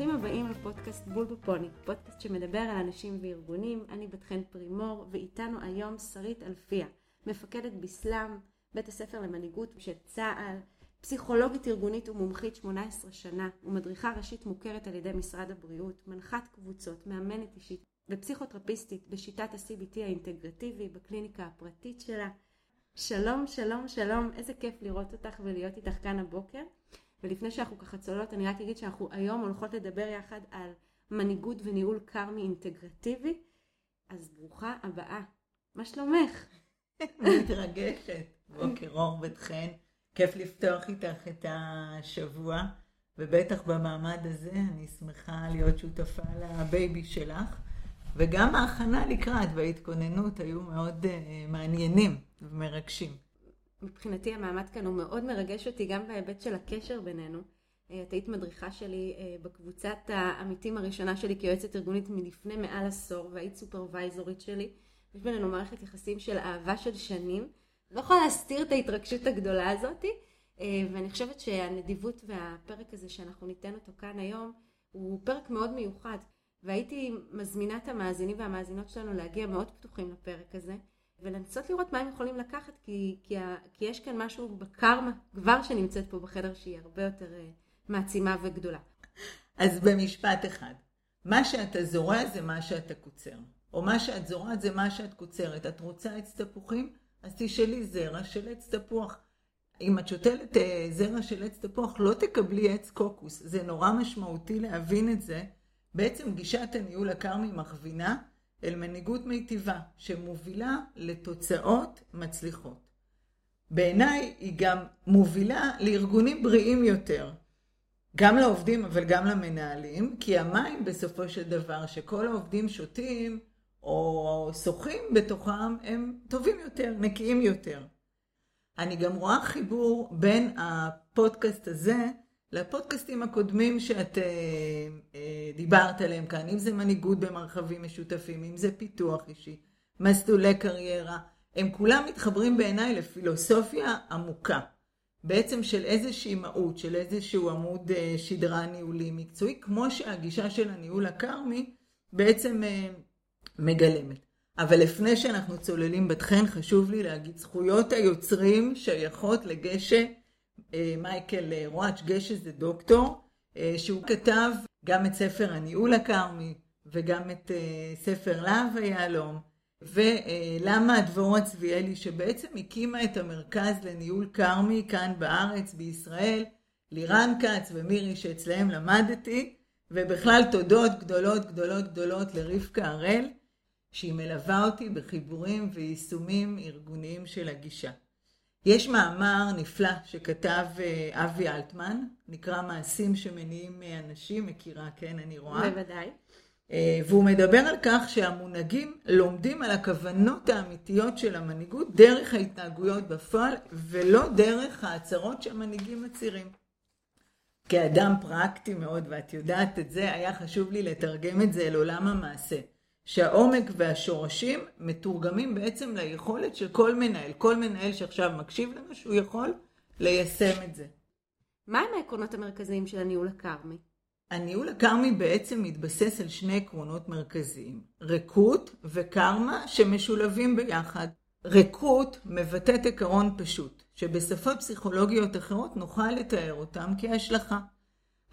ברוכים הבאים לפודקאסט בול בפוני, פודקאסט שמדבר על אנשים וארגונים, אני בת חן פרימור, ואיתנו היום שרית אלפיה, מפקדת בסלאם, בית הספר למנהיגות של צה"ל, פסיכולוגית ארגונית ומומחית 18 שנה, ומדריכה ראשית מוכרת על ידי משרד הבריאות, מנחת קבוצות, מאמנת אישית ופסיכותרפיסטית בשיטת ה-CBT האינטגרטיבי בקליניקה הפרטית שלה. שלום, שלום, שלום, איזה כיף לראות אותך ולהיות איתך כאן הבוקר. ולפני שאנחנו ככה צוללות, אני רק אגיד שאנחנו היום הולכות לדבר יחד על מנהיגות וניהול קרמי אינטגרטיבי. אז ברוכה הבאה. מה שלומך? מתרגשת. בוקר אור בת חן. כיף לפתוח איתך את השבוע, ובטח במעמד הזה אני שמחה להיות שותפה לבייבי שלך. וגם ההכנה לקראת וההתכוננות היו מאוד uh, מעניינים ומרגשים. מבחינתי המעמד כאן הוא מאוד מרגש אותי גם בהיבט של הקשר בינינו. אה, את היית מדריכה שלי אה, בקבוצת העמיתים הראשונה שלי כיועצת ארגונית מלפני מעל עשור והיית סופרוויזורית שלי. יש בינינו מערכת יחסים של אהבה של שנים. לא יכולה להסתיר את ההתרגשות הגדולה הזאת אה, ואני חושבת שהנדיבות והפרק הזה שאנחנו ניתן אותו כאן היום הוא פרק מאוד מיוחד והייתי מזמינה את המאזינים והמאזינות שלנו להגיע מאוד פתוחים לפרק הזה. ולנסות לראות מה הם יכולים לקחת, כי, כי, כי יש כאן משהו בקרמה כבר שנמצאת פה בחדר שהיא הרבה יותר uh, מעצימה וגדולה. אז במשפט אחד, מה שאתה זורע זה מה שאתה קוצר, או מה שאת זורעת זה מה שאת קוצרת. את רוצה עץ תפוחים? אז תשאלי זרע של עץ תפוח. אם את שותלת uh, זרע של עץ תפוח, לא תקבלי עץ קוקוס. זה נורא משמעותי להבין את זה. בעצם גישת הניהול הקרמי מכווינה אל מנהיגות מיטיבה שמובילה לתוצאות מצליחות. בעיניי היא גם מובילה לארגונים בריאים יותר, גם לעובדים אבל גם למנהלים, כי המים בסופו של דבר שכל העובדים שותים או שוחים בתוכם הם טובים יותר, נקיים יותר. אני גם רואה חיבור בין הפודקאסט הזה לפודקאסטים הקודמים שאת אה, אה, דיברת עליהם כאן, אם זה מנהיגות במרחבים משותפים, אם זה פיתוח אישי, מסלולי קריירה, הם כולם מתחברים בעיניי לפילוסופיה עמוקה. בעצם של איזושהי מהות, של איזשהו עמוד אה, שדרה ניהולי מקצועי, כמו שהגישה של הניהול הקרמי בעצם אה, מגלמת. אבל לפני שאנחנו צוללים בתכן, חשוב לי להגיד, זכויות היוצרים שייכות לגשת אה, מייקל אה, רואץ' גשע זה דוקטור, אה, שהוא כתב גם את ספר הניהול הכרמי וגם את ספר להב היהלום, ולמה הדבורה צביאלי שבעצם הקימה את המרכז לניהול כרמי כאן בארץ, בישראל, לירן כץ ומירי שאצלהם למדתי, ובכלל תודות גדולות גדולות גדולות לרבקה הראל, שהיא מלווה אותי בחיבורים ויישומים ארגוניים של הגישה. יש מאמר נפלא שכתב אה, אבי אלטמן, נקרא מעשים שמניעים אנשים, מכירה, כן, אני רואה. בוודאי. אה, והוא מדבר על כך שהמונהגים לומדים על הכוונות האמיתיות של המנהיגות דרך ההתנהגויות בפועל, ולא דרך ההצהרות שהמנהיגים מצהירים. כאדם פרקטי מאוד, ואת יודעת את זה, היה חשוב לי לתרגם את זה אל עולם המעשה. שהעומק והשורשים מתורגמים בעצם ליכולת של כל מנהל. כל מנהל שעכשיו מקשיב לנו, שהוא יכול ליישם את זה. מה הם העקרונות המרכזיים של הניהול הכרמי? הניהול הכרמי בעצם מתבסס על שני עקרונות מרכזיים, ריקות וקרמה שמשולבים ביחד. ריקות מבטאת עקרון פשוט, שבשפות פסיכולוגיות אחרות נוכל לתאר אותם כהשלכה.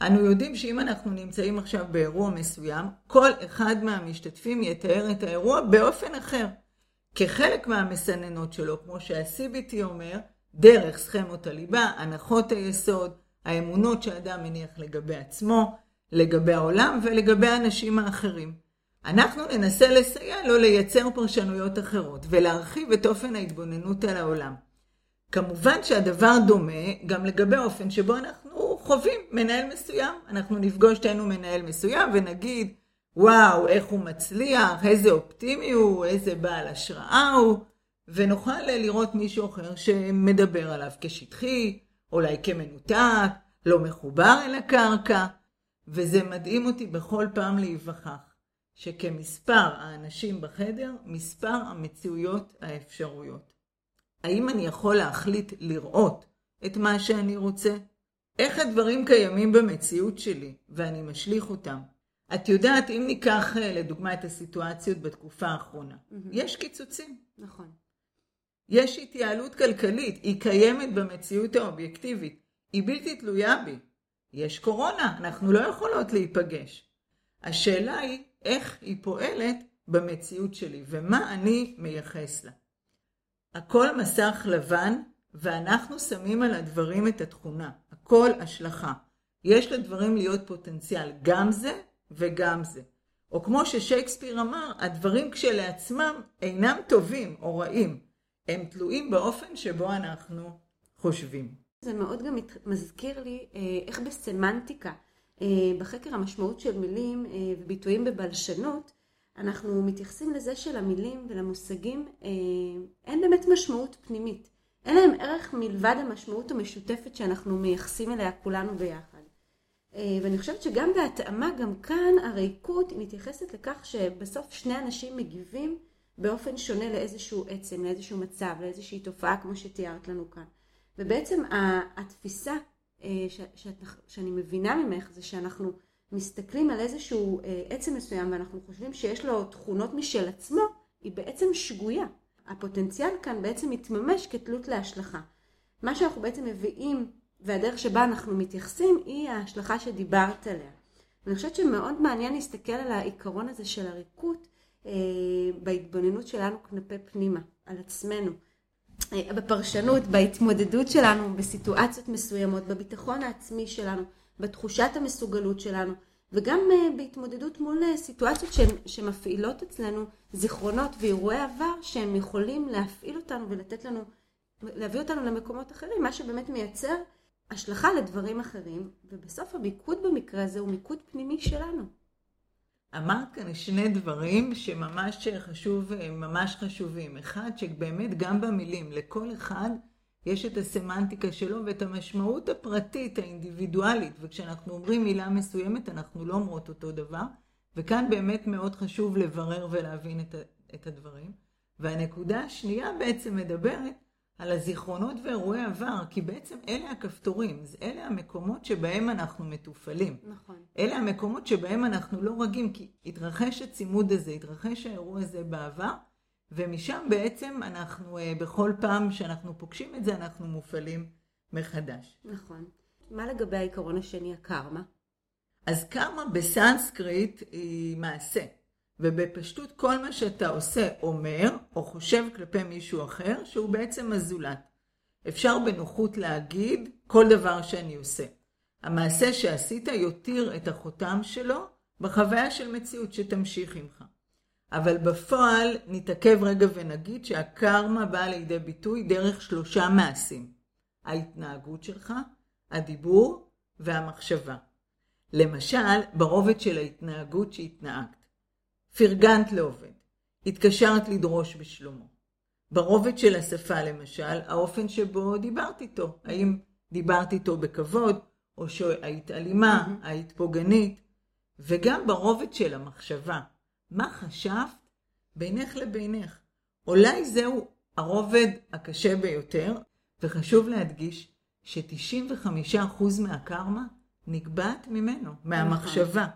אנו יודעים שאם אנחנו נמצאים עכשיו באירוע מסוים, כל אחד מהמשתתפים יתאר את האירוע באופן אחר. כחלק מהמסננות שלו, כמו שה-CBT אומר, דרך סכמות הליבה, הנחות היסוד, האמונות שאדם מניח לגבי עצמו, לגבי העולם ולגבי האנשים האחרים. אנחנו ננסה לסייע לו לייצר פרשנויות אחרות ולהרחיב את אופן ההתבוננות על העולם. כמובן שהדבר דומה גם לגבי האופן שבו אנחנו חווים מנהל מסוים. אנחנו נפגוש שתינו מנהל מסוים ונגיד, וואו, איך הוא מצליח, איזה אופטימי הוא, איזה בעל השראה הוא, ונוכל לראות מישהו אחר שמדבר עליו כשטחי, אולי כמנותק, לא מחובר אל הקרקע, וזה מדהים אותי בכל פעם להיווכח, שכמספר האנשים בחדר, מספר המציאויות האפשרויות. האם אני יכול להחליט לראות את מה שאני רוצה? איך הדברים קיימים במציאות שלי, ואני משליך אותם. את יודעת, אם ניקח אה, לדוגמה את הסיטואציות בתקופה האחרונה, mm-hmm. יש קיצוצים. נכון. יש התייעלות כלכלית, היא קיימת במציאות האובייקטיבית, היא בלתי תלויה בי. יש קורונה, אנחנו לא יכולות להיפגש. השאלה היא איך היא פועלת במציאות שלי ומה אני מייחס לה. הכל מסך לבן ואנחנו שמים על הדברים את התכונה, הכל השלכה. יש לדברים להיות פוטנציאל, גם זה וגם זה. או כמו ששייקספיר אמר, הדברים כשלעצמם אינם טובים או רעים, הם תלויים באופן שבו אנחנו חושבים. זה מאוד גם מזכיר לי אה, איך בסמנטיקה, אה, בחקר המשמעות של מילים אה, וביטויים בבלשנות, אנחנו מתייחסים לזה שלמילים ולמושגים אין באמת משמעות פנימית. אין להם ערך מלבד המשמעות המשותפת שאנחנו מייחסים אליה כולנו ביחד. ואני חושבת שגם בהתאמה, גם כאן הריקות מתייחסת לכך שבסוף שני אנשים מגיבים באופן שונה לאיזשהו עצם, לאיזשהו מצב, לאיזושהי תופעה כמו שתיארת לנו כאן. ובעצם התפיסה אה, שאני מבינה ממך זה שאנחנו מסתכלים על איזשהו אה, עצם מסוים ואנחנו חושבים שיש לו תכונות משל עצמו, היא בעצם שגויה. הפוטנציאל כאן בעצם מתממש כתלות להשלכה. מה שאנחנו בעצם מביאים והדרך שבה אנחנו מתייחסים היא ההשלכה שדיברת עליה. אני חושבת שמאוד מעניין להסתכל על העיקרון הזה של הריקות אה, בהתבוננות שלנו כלפי פנימה, על עצמנו. אה, בפרשנות, בהתמודדות שלנו, בסיטואציות מסוימות, בביטחון העצמי שלנו, בתחושת המסוגלות שלנו, וגם אה, בהתמודדות מול אה, סיטואציות שמפעילות אצלנו זיכרונות ואירועי עבר שהם יכולים להפעיל אותנו ולתת לנו, להביא אותנו למקומות אחרים, מה שבאמת מייצר השלכה לדברים אחרים, ובסוף המיקוד במקרה הזה הוא מיקוד פנימי שלנו. אמרת כאן שני דברים שממש חשוב, ממש חשובים. אחד, שבאמת גם במילים, לכל אחד יש את הסמנטיקה שלו ואת המשמעות הפרטית, האינדיבידואלית, וכשאנחנו אומרים מילה מסוימת, אנחנו לא אומרות אותו דבר, וכאן באמת מאוד חשוב לברר ולהבין את, את הדברים. והנקודה השנייה בעצם מדברת על הזיכרונות ואירועי עבר, כי בעצם אלה הכפתורים, אלה המקומות שבהם אנחנו מתופעלים. נכון. אלה המקומות שבהם אנחנו לא רגים, כי התרחש הצימוד הזה, התרחש האירוע הזה בעבר, ומשם בעצם אנחנו, אה, בכל פעם שאנחנו פוגשים את זה, אנחנו מופעלים מחדש. נכון. מה לגבי העיקרון השני, הקרמה? אז קרמה בסנסקריט היא מעשה. ובפשטות כל מה שאתה עושה אומר או חושב כלפי מישהו אחר שהוא בעצם הזולת. אפשר בנוחות להגיד כל דבר שאני עושה. המעשה שעשית יותיר את החותם שלו בחוויה של מציאות שתמשיך עמך. אבל בפועל נתעכב רגע ונגיד שהקרמה באה לידי ביטוי דרך שלושה מעשים. ההתנהגות שלך, הדיבור והמחשבה. למשל, ברובד של ההתנהגות שהתנהגת. פרגנת לעובד, התקשרת לדרוש בשלומו. ברובד של השפה למשל, האופן שבו דיברת איתו, האם דיברת איתו בכבוד, או שהיית אלימה, mm-hmm. היית פוגענית, וגם ברובד של המחשבה, מה חשבת בינך לבינך? אולי זהו הרובד הקשה ביותר, וחשוב להדגיש ש-95% מהקרמה נקבעת ממנו, מהמחשבה.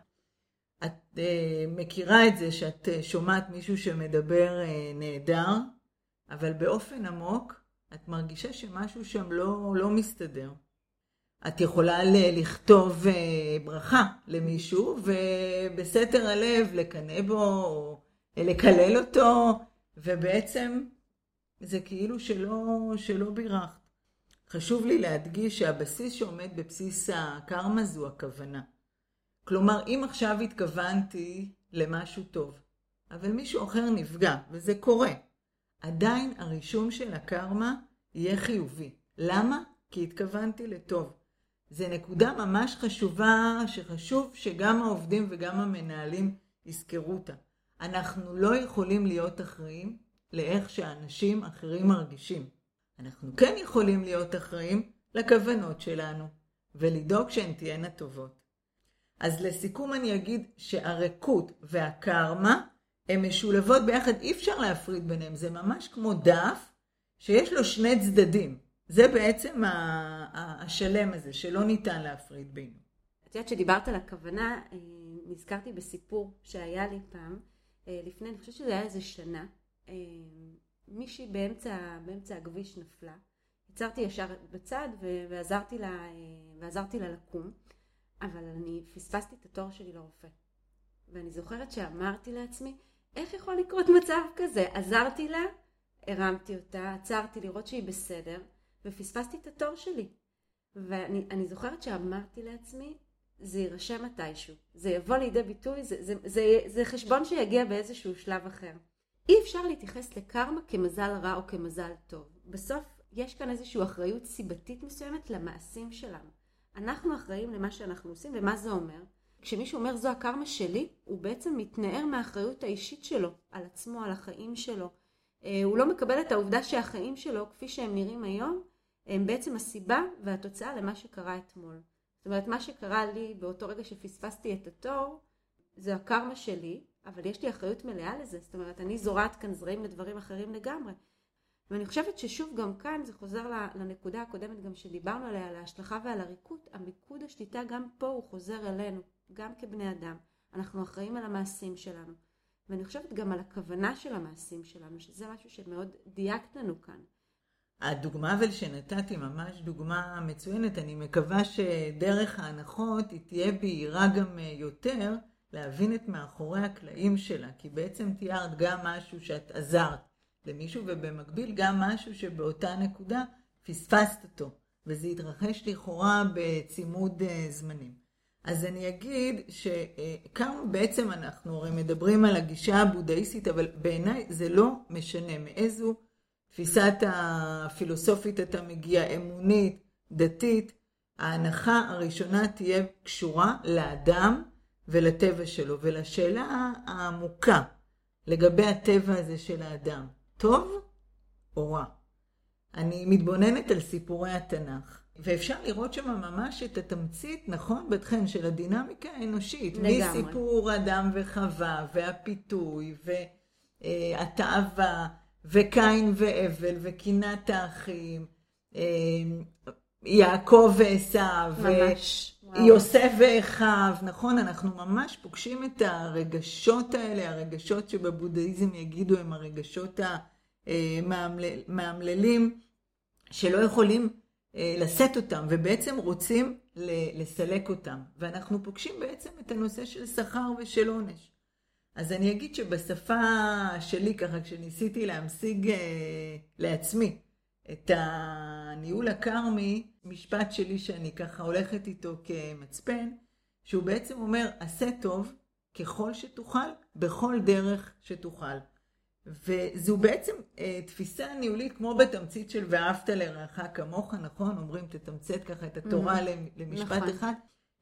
את uh, מכירה את זה שאת uh, שומעת מישהו שמדבר uh, נהדר, אבל באופן עמוק את מרגישה שמשהו שם לא, לא מסתדר. את יכולה ל- לכתוב uh, ברכה למישהו ובסתר הלב לקנא בו או לקלל אותו, ובעצם זה כאילו שלא, שלא בירכת. חשוב לי להדגיש שהבסיס שעומד בבסיס הקרמה זו הכוונה. כלומר, אם עכשיו התכוונתי למשהו טוב, אבל מישהו אחר נפגע, וזה קורה, עדיין הרישום של הקרמה יהיה חיובי. למה? כי התכוונתי לטוב. זו נקודה ממש חשובה, שחשוב שגם העובדים וגם המנהלים יזכרו אותה. אנחנו לא יכולים להיות אחראים לאיך שאנשים אחרים מרגישים. אנחנו כן יכולים להיות אחראים לכוונות שלנו, ולדאוג שהן תהיינה טובות. אז לסיכום אני אגיד שהריקות והקרמה הן משולבות ביחד, אי אפשר להפריד ביניהם, זה ממש כמו דף שיש לו שני צדדים. זה בעצם השלם הזה, שלא ניתן להפריד בינו. את יודעת שדיברת על הכוונה, אה, נזכרתי בסיפור שהיה לי פעם, אה, לפני, אני חושבת שזה היה איזה שנה, אה, מישהי באמצע, באמצע הכביש נפלה, עצרתי ישר בצד ועזרתי לה, ועזרתי לה לקום, אבל אני פספסתי את התור שלי לרופא. ואני זוכרת שאמרתי לעצמי, איך יכול לקרות מצב כזה? עזרתי לה, הרמתי אותה, עצרתי לראות שהיא בסדר, ופספסתי את התור שלי. ואני זוכרת שאמרתי לעצמי, זה יירשם מתישהו, זה יבוא לידי ביטוי, זה, זה, זה, זה חשבון שיגיע באיזשהו שלב אחר. אי אפשר להתייחס לקרמה כמזל רע או כמזל טוב. בסוף יש כאן איזושהי אחריות סיבתית מסוימת למעשים שלנו. אנחנו אחראים למה שאנחנו עושים, ומה זה אומר? כשמישהו אומר זו הקרמה שלי, הוא בעצם מתנער מהאחריות האישית שלו, על עצמו, על החיים שלו. אה, הוא לא מקבל את העובדה שהחיים שלו, כפי שהם נראים היום, הם בעצם הסיבה והתוצאה למה שקרה אתמול. זאת אומרת, מה שקרה לי באותו רגע שפספסתי את התור, זה הקרמה שלי, אבל יש לי אחריות מלאה לזה. זאת אומרת, אני זורעת כאן זרעים לדברים אחרים לגמרי. ואני חושבת ששוב, גם כאן זה חוזר לנקודה הקודמת גם שדיברנו עליה, על ההשלכה ועל הריקוד. המיקוד השליטה גם פה הוא חוזר אלינו, גם כבני אדם. אנחנו אחראים על המעשים שלנו. ואני חושבת גם על הכוונה של המעשים שלנו, שזה משהו שמאוד דייקת לנו כאן. הדוגמה אבל שנתתי ממש דוגמה מצוינת, אני מקווה שדרך ההנחות היא תהיה בהירה גם אה, יותר להבין את מאחורי הקלעים שלה, כי בעצם תיארת גם משהו שאת עזרת למישהו ובמקביל גם משהו שבאותה נקודה פספסת אותו, וזה התרחש לכאורה בצימוד אה, זמנים. אז אני אגיד שכמה בעצם אנחנו הרי מדברים על הגישה הבודהיסטית, אבל בעיניי זה לא משנה מאיזו תפיסת הפילוסופית אתה מגיע, אמונית, דתית, ההנחה הראשונה תהיה קשורה לאדם ולטבע שלו, ולשאלה העמוקה לגבי הטבע הזה של האדם, טוב או רע? אני מתבוננת על סיפורי התנ"ך, ואפשר לראות שם ממש את התמצית, נכון, בתכן, של הדינמיקה האנושית. לגמרי. מסיפור אדם וחווה, והפיתוי, והתאווה. וקין והבל, וקנאת האחים, אה, יעקב ועשיו, יוסף ואחיו, נכון? אנחנו ממש פוגשים את הרגשות האלה, הרגשות שבבודהיזם יגידו הם הרגשות המאמללים, שלא יכולים אה, לשאת אותם, ובעצם רוצים לסלק אותם. ואנחנו פוגשים בעצם את הנושא של שכר ושל עונש. אז אני אגיד שבשפה שלי, ככה, כשניסיתי להמשיג אה, לעצמי את הניהול הכרמי, משפט שלי שאני ככה הולכת איתו כמצפן, שהוא בעצם אומר, עשה טוב ככל שתוכל, בכל דרך שתוכל. וזו בעצם אה, תפיסה ניהולית כמו בתמצית של ואהבת לרעך כמוך, נכון? אומרים תתמצת ככה את התורה mm-hmm. למשפט נכון. אחד.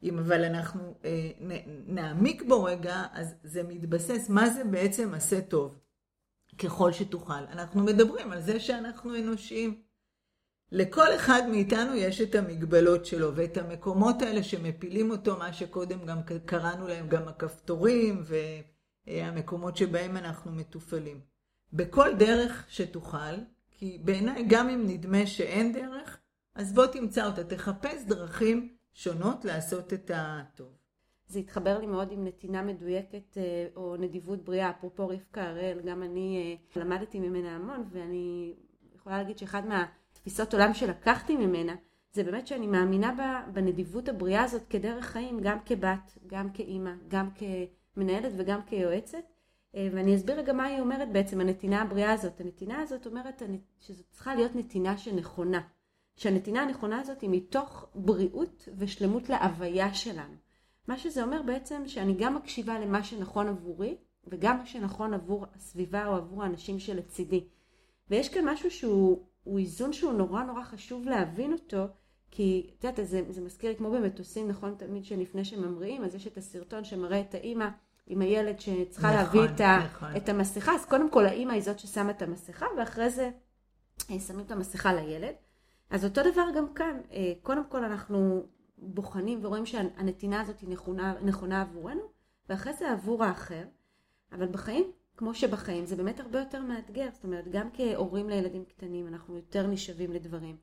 אם אבל אנחנו אה, נעמיק בו רגע, אז זה מתבסס, מה זה בעצם עשה טוב? ככל שתוכל. אנחנו מדברים על זה שאנחנו אנושיים. לכל אחד מאיתנו יש את המגבלות שלו ואת המקומות האלה שמפילים אותו, מה שקודם גם קראנו להם גם הכפתורים והמקומות שבהם אנחנו מתופעלים. בכל דרך שתוכל, כי בעיניי גם אם נדמה שאין דרך, אז בוא תמצא אותה, תחפש דרכים שונות לעשות את הטוב. זה התחבר לי מאוד עם נתינה מדויקת אה, או נדיבות בריאה, אפרופו רבקה הראל, גם אני אה, למדתי ממנה המון ואני יכולה להגיד שאחד מהתפיסות עולם שלקחתי ממנה זה באמת שאני מאמינה בנדיבות הבריאה הזאת כדרך חיים, גם כבת, גם כאימא, גם כמנהלת וגם כיועצת. אה, ואני אסביר רגע מה היא אומרת בעצם, הנתינה הבריאה הזאת. הנתינה הזאת אומרת שזו צריכה להיות נתינה שנכונה. שהנתינה הנכונה הזאת היא מתוך בריאות ושלמות להוויה שלנו. מה שזה אומר בעצם שאני גם מקשיבה למה שנכון עבורי וגם מה שנכון עבור הסביבה או עבור האנשים שלצידי. ויש כאן משהו שהוא איזון שהוא נורא נורא חשוב להבין אותו כי את יודעת זה, זה מזכיר כמו במטוסים נכון תמיד שלפני שממריאים אז יש את הסרטון שמראה את האימא עם הילד שצריכה נכון, להביא את, נכון. את המסכה אז קודם כל האימא היא זאת ששמה את המסכה ואחרי זה אה, שמים את המסכה לילד אז אותו דבר גם כאן, אה, קודם כל אנחנו בוחנים ורואים שהנתינה הזאת היא נכונה, נכונה עבורנו, ואחרי זה עבור האחר, אבל בחיים, כמו שבחיים, זה באמת הרבה יותר מאתגר, זאת אומרת, גם כהורים לילדים קטנים אנחנו יותר נשאבים לדברים.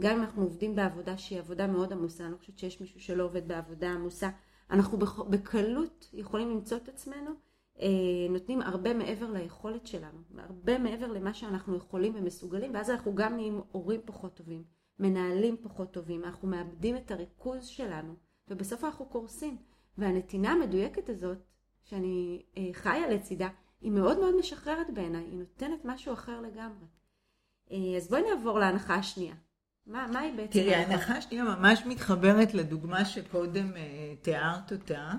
גם אם אנחנו עובדים בעבודה שהיא עבודה מאוד עמוסה, אני לא חושבת שיש מישהו שלא עובד בעבודה עמוסה, אנחנו בקלות יכולים למצוא את עצמנו נותנים הרבה מעבר ליכולת שלנו, הרבה מעבר למה שאנחנו יכולים ומסוגלים, ואז אנחנו גם נהיים הורים פחות טובים, מנהלים פחות טובים, אנחנו מאבדים את הריכוז שלנו, ובסוף אנחנו קורסים. והנתינה המדויקת הזאת, שאני אה, חיה לצידה, היא מאוד מאוד משחררת בעיניי, היא נותנת משהו אחר לגמרי. אה, אז בואי נעבור להנחה השנייה. מה, מה היא בעצם? תראי, ההנחה השנייה ממש מתחברת לדוגמה שקודם אה, תיארת אותה, אה,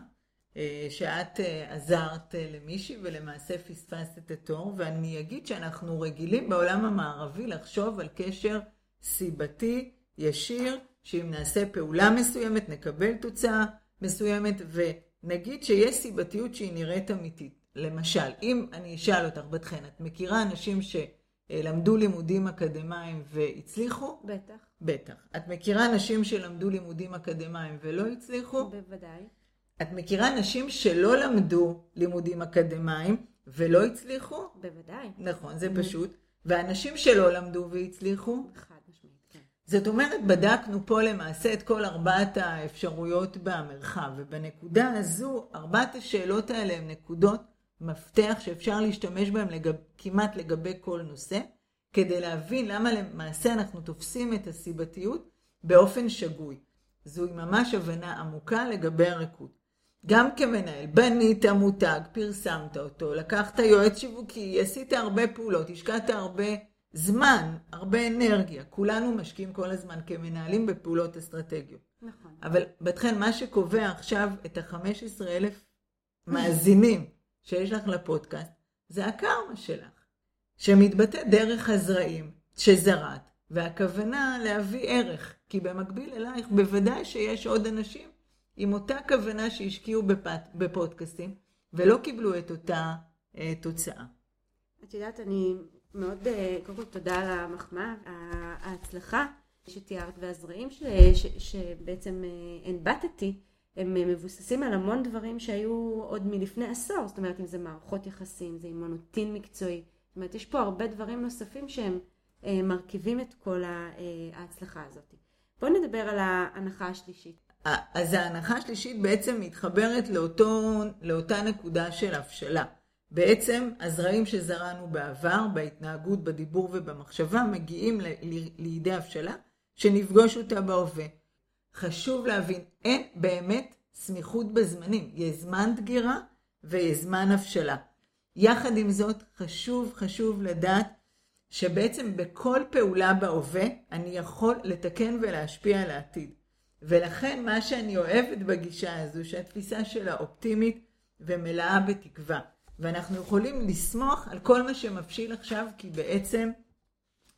שאת אה, עזרת אה, למישהי ולמעשה פספסת את התור, ואני אגיד שאנחנו רגילים בעולם המערבי לחשוב על קשר סיבתי, ישיר, שאם נעשה פעולה מסוימת נקבל תוצאה מסוימת, ונגיד שיש סיבתיות שהיא נראית אמיתית. למשל, אם אני אשאל אותך, בת חן, את מכירה אנשים שלמדו לימודים אקדמיים והצליחו? בטח. בטח. את מכירה אנשים שלמדו לימודים אקדמיים ולא הצליחו? בוודאי. את מכירה נשים שלא למדו לימודים אקדמיים ולא הצליחו? בוודאי. נכון, זה פשוט. ואנשים שלא למדו והצליחו? חד משמעית, כן. זאת אומרת, בדקנו פה למעשה את כל ארבעת האפשרויות במרחב, ובנקודה הזו, ארבעת השאלות האלה הן נקודות מפתח שאפשר להשתמש בהן לגב, כמעט לגבי כל נושא, כדי להבין למה למעשה אנחנו תופסים את הסיבתיות באופן שגוי. זוהי ממש הבנה עמוקה לגבי הריקוד. גם כמנהל, בנית מותג, פרסמת אותו, לקחת יועץ שיווקי, עשית הרבה פעולות, השקעת הרבה זמן, הרבה אנרגיה. כולנו משקיעים כל הזמן כמנהלים בפעולות אסטרטגיות. נכון. אבל בתכן, מה שקובע עכשיו את ה-15 אלף מאזינים שיש לך לפודקאסט, זה הקרמה שלך, שמתבטא דרך הזרעים שזרעת, והכוונה להביא ערך, כי במקביל אלייך בוודאי שיש עוד אנשים עם אותה כוונה שהשקיעו בפט, בפודקאסטים, ולא קיבלו את אותה אה, תוצאה. את יודעת, אני מאוד, אה, קודם כל תודה על המחמאה, ההצלחה שתיארת והזרעים ש, ש, שבעצם אה, הנבטתי, הם מבוססים על המון דברים שהיו עוד מלפני עשור, זאת אומרת אם זה מערכות יחסים, זה אימונוטין מקצועי, זאת אומרת יש פה הרבה דברים נוספים שהם אה, מרכיבים את כל ההצלחה הזאת. בואו נדבר על ההנחה השלישית. אז ההנחה השלישית בעצם מתחברת לאותו, לאותה נקודה של הבשלה. בעצם הזרעים שזרענו בעבר, בהתנהגות, בדיבור ובמחשבה, מגיעים ל, ל, לידי הבשלה, שנפגוש אותה בהווה. חשוב להבין, אין באמת סמיכות בזמנים. יש זמן דגירה ויש זמן הבשלה. יחד עם זאת, חשוב, חשוב לדעת שבעצם בכל פעולה בהווה אני יכול לתקן ולהשפיע על העתיד. ולכן מה שאני אוהבת בגישה הזו, שהתפיסה שלה אופטימית ומלאה בתקווה. ואנחנו יכולים לסמוך על כל מה שמבשיל עכשיו, כי בעצם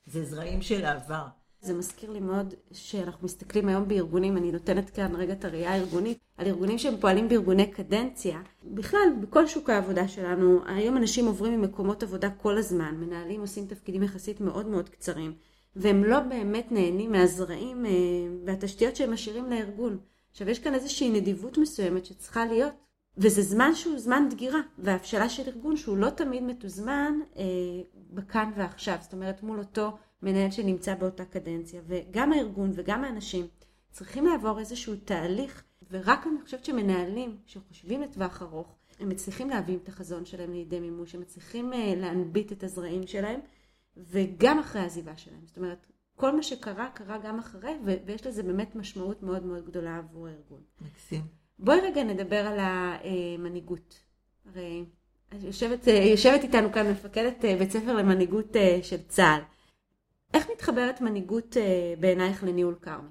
זה זרעים של העבר. זה מזכיר לי מאוד שאנחנו מסתכלים היום בארגונים, אני נותנת כאן רגע את הראייה הארגונית, על ארגונים שהם פועלים בארגוני קדנציה. בכלל, בכל שוק העבודה שלנו, היום אנשים עוברים ממקומות עבודה כל הזמן, מנהלים עושים תפקידים יחסית מאוד מאוד קצרים. והם לא באמת נהנים מהזרעים אה, והתשתיות שהם משאירים לארגון. עכשיו יש כאן איזושהי נדיבות מסוימת שצריכה להיות, וזה זמן שהוא זמן דגירה, והבשלה של ארגון שהוא לא תמיד מתוזמן אה, בכאן ועכשיו, זאת אומרת מול אותו מנהל שנמצא באותה קדנציה, וגם הארגון וגם האנשים צריכים לעבור איזשהו תהליך, ורק אני חושבת שמנהלים שחושבים לטווח ארוך, הם מצליחים להביא את החזון שלהם לידי מימוש, הם מצליחים אה, להנביט את הזרעים שלהם. וגם אחרי העזיבה שלהם. זאת אומרת, כל מה שקרה, קרה גם אחרי, ויש לזה באמת משמעות מאוד מאוד גדולה עבור הארגון. מקסים. בואי רגע נדבר על המנהיגות. הרי יושבת, יושבת איתנו כאן מפקדת אה, בית ספר למנהיגות אה, של צה"ל. איך מתחברת מנהיגות אה, בעינייך לניהול כרמי?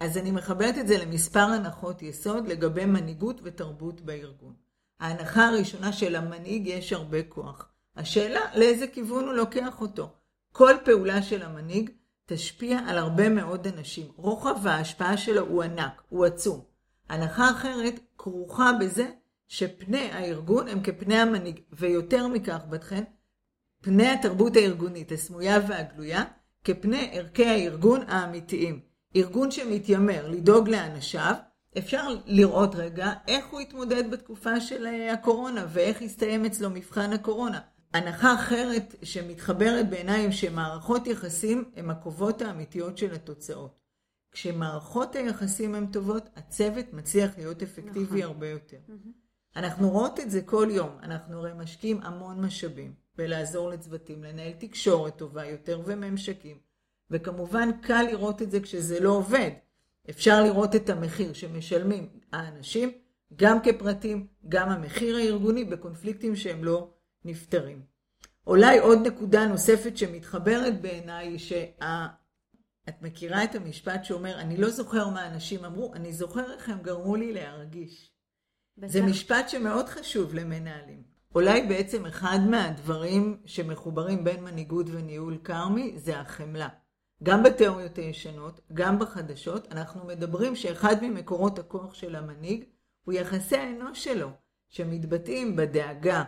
אז אני מחברת את זה למספר הנחות יסוד לגבי מנהיגות ותרבות בארגון. ההנחה הראשונה של המנהיג יש הרבה כוח. השאלה לאיזה כיוון הוא לוקח אותו. כל פעולה של המנהיג תשפיע על הרבה מאוד אנשים. רוחב ההשפעה שלו הוא ענק, הוא עצום. הנחה אחרת כרוכה בזה שפני הארגון הם כפני המנהיג, ויותר מכך, בתכן, פני התרבות הארגונית, הסמויה והגלויה, כפני ערכי הארגון האמיתיים. ארגון שמתיימר לדאוג לאנשיו, אפשר לראות רגע איך הוא התמודד בתקופה של הקורונה ואיך הסתיים אצלו מבחן הקורונה. הנחה אחרת שמתחברת בעיניי שמערכות יחסים הן הקובעות האמיתיות של התוצאות. כשמערכות היחסים הן טובות, הצוות מצליח להיות אפקטיבי נכון. הרבה יותר. Mm-hmm. אנחנו רואות את זה כל יום, אנחנו הרי משקיעים המון משאבים בלעזור לצוותים, לנהל תקשורת טובה יותר וממשקים, וכמובן קל לראות את זה כשזה לא עובד. אפשר לראות את המחיר שמשלמים האנשים, גם כפרטים, גם המחיר הארגוני בקונפליקטים שהם לא נפתרים. אולי עוד נקודה נוספת שמתחברת בעיניי היא שאת מכירה את המשפט שאומר, אני לא זוכר מה אנשים אמרו, אני זוכר איך הם גרמו לי להרגיש. בטח. זה משפט שמאוד חשוב למנהלים. אולי בעצם אחד מהדברים שמחוברים בין מנהיגות וניהול כרמי זה החמלה. גם בתיאוריות הישנות, גם בחדשות, אנחנו מדברים שאחד ממקורות הכוח של המנהיג הוא יחסי האנוש שלו, שמתבטאים בדאגה.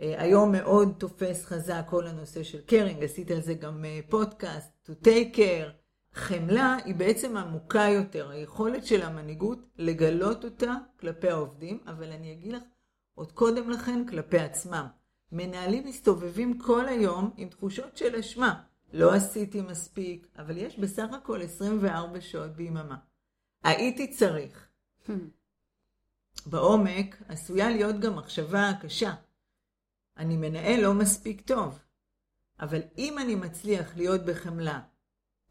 אה, היום מאוד תופס חזק כל הנושא של קרינג, עשית על זה גם אה, פודקאסט, to take care. חמלה היא בעצם עמוקה יותר, היכולת של המנהיגות לגלות אותה כלפי העובדים, אבל אני אגיד לך, עוד קודם לכן כלפי עצמם. מנהלים מסתובבים כל היום עם תחושות של אשמה. לא עשיתי מספיק, אבל יש בסך הכל 24 שעות ביממה. הייתי צריך. בעומק עשויה להיות גם מחשבה קשה. אני מנהל לא מספיק טוב. אבל אם אני מצליח להיות בחמלה,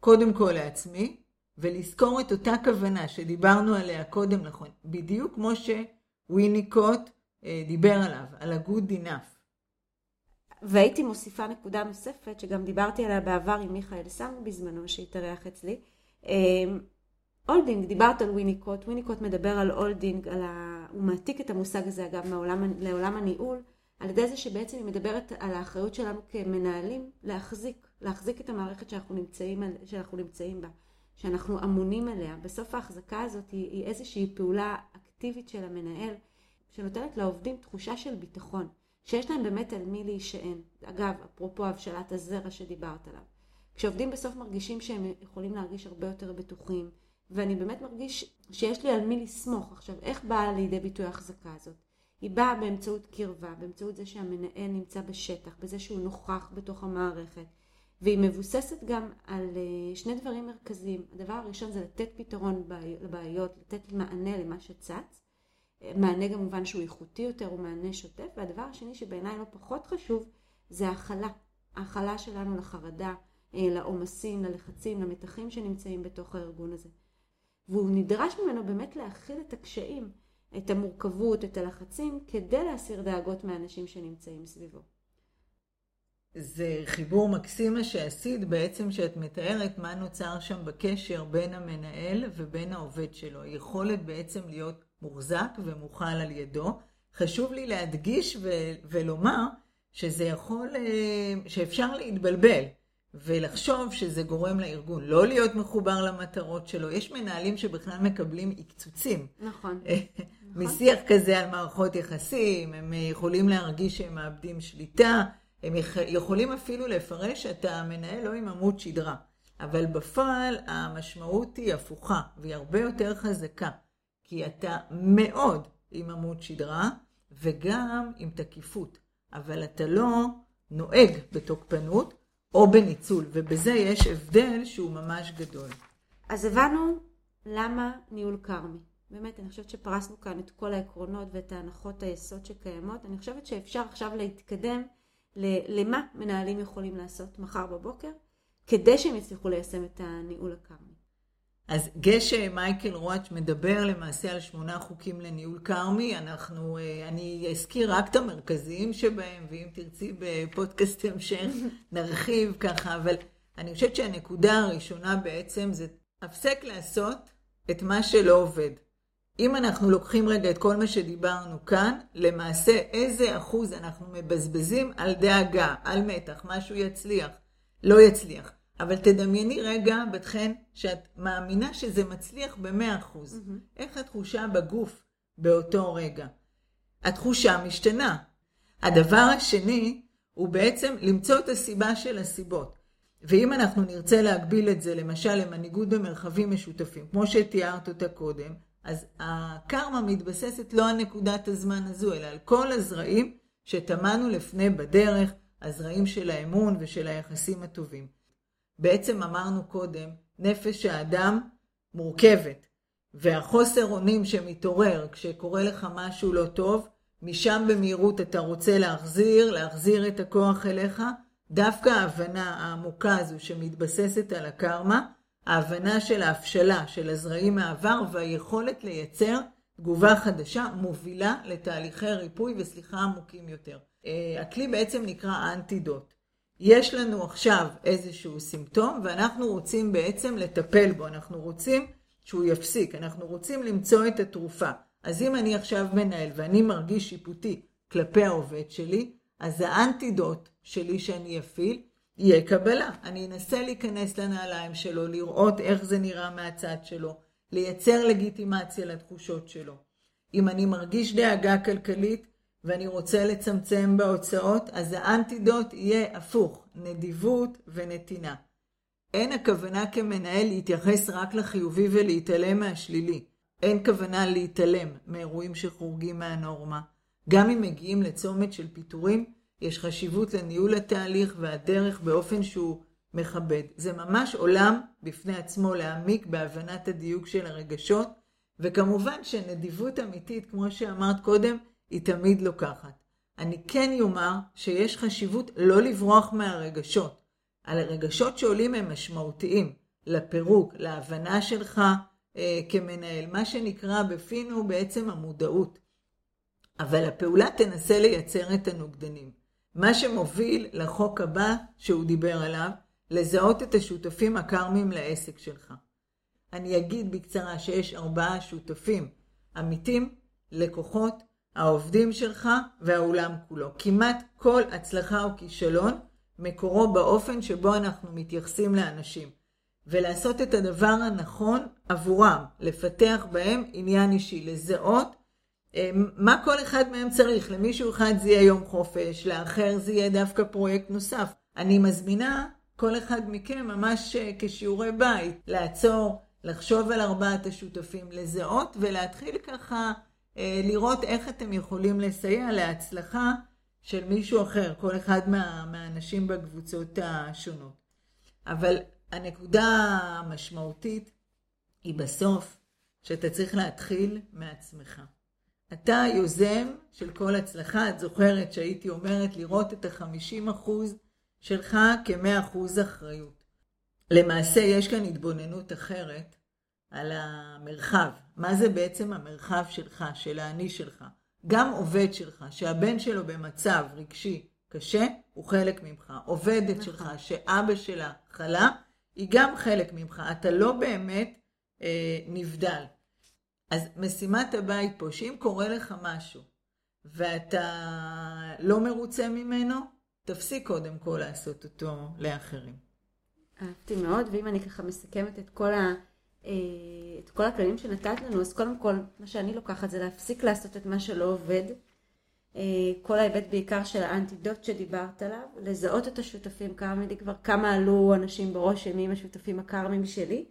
קודם כל לעצמי, ולזכור את אותה כוונה שדיברנו עליה קודם נכון, בדיוק כמו שוויניקוט אה, דיבר עליו, על ה-good enough. והייתי מוסיפה נקודה נוספת, שגם דיברתי עליה בעבר עם מיכאל סאמו בזמנו, שהתארח אצלי. אמ, holding, דיברת על וויניקוט, וויניקוט מדבר על holding, על ה... הוא מעתיק את המושג הזה אגב מעולם, לעולם הניהול, על ידי זה שבעצם היא מדברת על האחריות שלנו כמנהלים להחזיק, להחזיק את המערכת שאנחנו נמצאים, שאנחנו נמצאים בה, שאנחנו אמונים עליה. בסוף ההחזקה הזאת היא, היא איזושהי פעולה אקטיבית של המנהל, שנותנת לעובדים תחושה של ביטחון. שיש להם באמת על מי להישען. אגב, אפרופו הבשלת הזרע שדיברת עליו. כשעובדים בסוף מרגישים שהם יכולים להרגיש הרבה יותר בטוחים, ואני באמת מרגיש שיש לי על מי לסמוך. עכשיו, איך באה לידי ביטוי ההחזקה הזאת? היא באה באמצעות קרבה, באמצעות זה שהמנהל נמצא בשטח, בזה שהוא נוכח בתוך המערכת, והיא מבוססת גם על אה, שני דברים מרכזיים. הדבר הראשון זה לתת פתרון לבעיות, לתת מענה למה שצץ, מענה כמובן שהוא איכותי יותר, הוא מענה שוטף, והדבר השני שבעיניי לא פחות חשוב, זה הכלה. ההכלה שלנו לחרדה, אה, לעומסים, ללחצים, למתחים שנמצאים בתוך הארגון הזה. והוא נדרש ממנו באמת להכיל את הקשיים, את המורכבות, את הלחצים, כדי להסיר דאגות מהאנשים שנמצאים סביבו. זה חיבור מקסים מה שעשית, בעצם שאת מתארת מה נוצר שם בקשר בין המנהל ובין העובד שלו. היכולת בעצם להיות מוחזק ומוכל על ידו. חשוב לי להדגיש ו- ולומר שזה יכול, אה, שאפשר להתבלבל ולחשוב שזה גורם לארגון לא להיות מחובר למטרות שלו. יש מנהלים שבכלל מקבלים עקצוצים. נכון. משיח כזה על מערכות יחסים, הם יכולים להרגיש שהם מאבדים שליטה, הם יכולים אפילו לפרש את המנהל לא עם עמוד שדרה. אבל בפועל המשמעות היא הפוכה, והיא הרבה יותר חזקה. כי אתה מאוד עם עמוד שדרה וגם עם תקיפות, אבל אתה לא נוהג בתוקפנות או בניצול, ובזה יש הבדל שהוא ממש גדול. אז הבנו למה ניהול כרמי. באמת, אני חושבת שפרסנו כאן את כל העקרונות ואת ההנחות היסוד שקיימות. אני חושבת שאפשר עכשיו להתקדם למה מנהלים יכולים לעשות מחר בבוקר, כדי שהם יצליחו ליישם את הניהול הכרמי. אז גשם מייקל רוואץ' מדבר למעשה על שמונה חוקים לניהול כרמי. אנחנו, אה, אני אזכיר רק את המרכזיים שבהם, ואם תרצי בפודקאסט המשך נרחיב ככה, אבל אני חושבת שהנקודה הראשונה בעצם זה הפסק לעשות את מה שלא עובד. אם אנחנו לוקחים רגע את כל מה שדיברנו כאן, למעשה איזה אחוז אנחנו מבזבזים על דאגה, על מתח, משהו יצליח, לא יצליח. אבל תדמייני רגע, בת חן, שאת מאמינה שזה מצליח במאה אחוז. Mm-hmm. איך התחושה בגוף באותו רגע? התחושה משתנה. הדבר השני הוא בעצם למצוא את הסיבה של הסיבות. ואם אנחנו נרצה להגביל את זה למשל למנהיגות במרחבים משותפים, כמו שתיארת אותה קודם, אז הקרמה מתבססת לא על נקודת הזמן הזו, אלא על כל הזרעים שטמנו לפני בדרך, הזרעים של האמון ושל היחסים הטובים. בעצם אמרנו קודם, נפש האדם מורכבת, והחוסר אונים שמתעורר כשקורה לך משהו לא טוב, משם במהירות אתה רוצה להחזיר, להחזיר את הכוח אליך, דווקא ההבנה העמוקה הזו שמתבססת על הקרמה, ההבנה של ההבשלה של הזרעים מהעבר והיכולת לייצר תגובה חדשה מובילה לתהליכי ריפוי וסליחה עמוקים יותר. אה, הכלי בעצם נקרא אנטידוט. יש לנו עכשיו איזשהו סימפטום ואנחנו רוצים בעצם לטפל בו, אנחנו רוצים שהוא יפסיק, אנחנו רוצים למצוא את התרופה. אז אם אני עכשיו מנהל ואני מרגיש שיפוטי כלפי העובד שלי, אז האנטידוט שלי שאני אפעיל יהיה קבלה. אני אנסה להיכנס לנעליים שלו, לראות איך זה נראה מהצד שלו, לייצר לגיטימציה לתחושות שלו. אם אני מרגיש דאגה כלכלית ואני רוצה לצמצם בהוצאות, אז האנטידוט יהיה הפוך, נדיבות ונתינה. אין הכוונה כמנהל להתייחס רק לחיובי ולהתעלם מהשלילי. אין כוונה להתעלם מאירועים שחורגים מהנורמה. גם אם מגיעים לצומת של פיטורים, יש חשיבות לניהול התהליך והדרך באופן שהוא מכבד. זה ממש עולם בפני עצמו להעמיק בהבנת הדיוק של הרגשות, וכמובן שנדיבות אמיתית, כמו שאמרת קודם, היא תמיד לוקחת. אני כן יאמר שיש חשיבות לא לברוח מהרגשות. על הרגשות שעולים הם משמעותיים לפירוק, להבנה שלך אה, כמנהל, מה שנקרא בפינו בעצם המודעות. אבל הפעולה תנסה לייצר את הנוגדנים. מה שמוביל לחוק הבא שהוא דיבר עליו, לזהות את השותפים הקרמים לעסק שלך. אני אגיד בקצרה שיש ארבעה שותפים, עמיתים, לקוחות, העובדים שלך והאולם כולו. כמעט כל הצלחה או כישלון מקורו באופן שבו אנחנו מתייחסים לאנשים. ולעשות את הדבר הנכון עבורם, לפתח בהם עניין אישי, לזהות מה כל אחד מהם צריך. למישהו אחד זה יהיה יום חופש, לאחר זה יהיה דווקא פרויקט נוסף. אני מזמינה כל אחד מכם ממש אה, כשיעורי בית, לעצור, לחשוב על ארבעת השותפים, לזהות ולהתחיל ככה אה, לראות איך אתם יכולים לסייע להצלחה של מישהו אחר, כל אחד מה, מהאנשים בקבוצות השונות. אבל הנקודה המשמעותית היא בסוף שאתה צריך להתחיל מעצמך. אתה יוזם של כל הצלחה, את זוכרת שהייתי אומרת לראות את ה-50% שלך כ-100% אחריות. למעשה יש כאן התבוננות אחרת על המרחב. מה זה בעצם המרחב שלך, של האני שלך? גם עובד שלך, שהבן שלו במצב רגשי קשה, הוא חלק ממך. עובדת נכון. שלך, שאבא שלה חלה, היא גם חלק ממך. אתה לא באמת אה, נבדל. אז משימת הבית פה, שאם קורה לך משהו ואתה לא מרוצה ממנו, תפסיק קודם כל לעשות אותו לאחרים. אהבתי מאוד, ואם אני ככה מסכמת את כל, ה, אה, את כל הכללים שנתת לנו, אז קודם כל, מה שאני לוקחת זה להפסיק לעשות את מה שלא עובד. אה, כל ההיבט בעיקר של האנטידוט שדיברת עליו, לזהות את השותפים, כמה לי כבר, כמה עלו אנשים בראש של מי הם השותפים הקרמים שלי,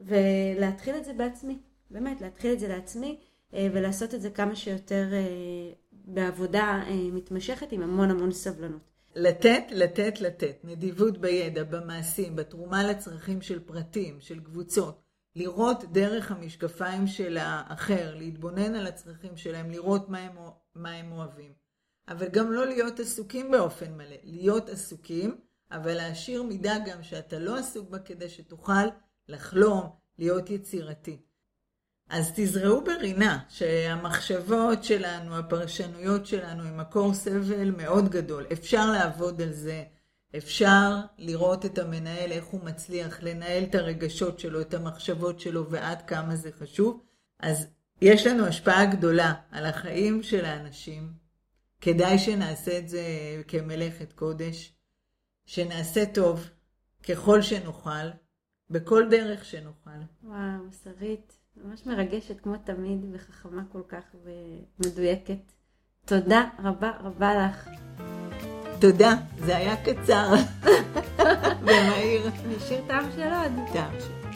ולהתחיל את זה בעצמי. באמת, להתחיל את זה לעצמי אה, ולעשות את זה כמה שיותר אה, בעבודה אה, מתמשכת עם המון המון סבלנות. לתת, לתת, לתת. נדיבות בידע, במעשים, בתרומה לצרכים של פרטים, של קבוצות. לראות דרך המשקפיים של האחר, להתבונן על הצרכים שלהם, לראות מה הם, מה הם אוהבים. אבל גם לא להיות עסוקים באופן מלא. להיות עסוקים, אבל להשאיר מידה גם שאתה לא עסוק בה כדי שתוכל לחלום, להיות יצירתי. אז תזרעו ברינה שהמחשבות שלנו, הפרשנויות שלנו הם מקור סבל מאוד גדול. אפשר לעבוד על זה, אפשר לראות את המנהל, איך הוא מצליח לנהל את הרגשות שלו, את המחשבות שלו ועד כמה זה חשוב. אז יש לנו השפעה גדולה על החיים של האנשים. כדאי שנעשה את זה כמלאכת קודש, שנעשה טוב ככל שנוכל, בכל דרך שנוכל. וואו, שרית. ממש מרגשת כמו תמיד וחכמה כל כך ומדויקת. תודה רבה רבה לך. תודה, זה היה קצר ומהיר. נשאיר טעם של עוד. טעם של עוד.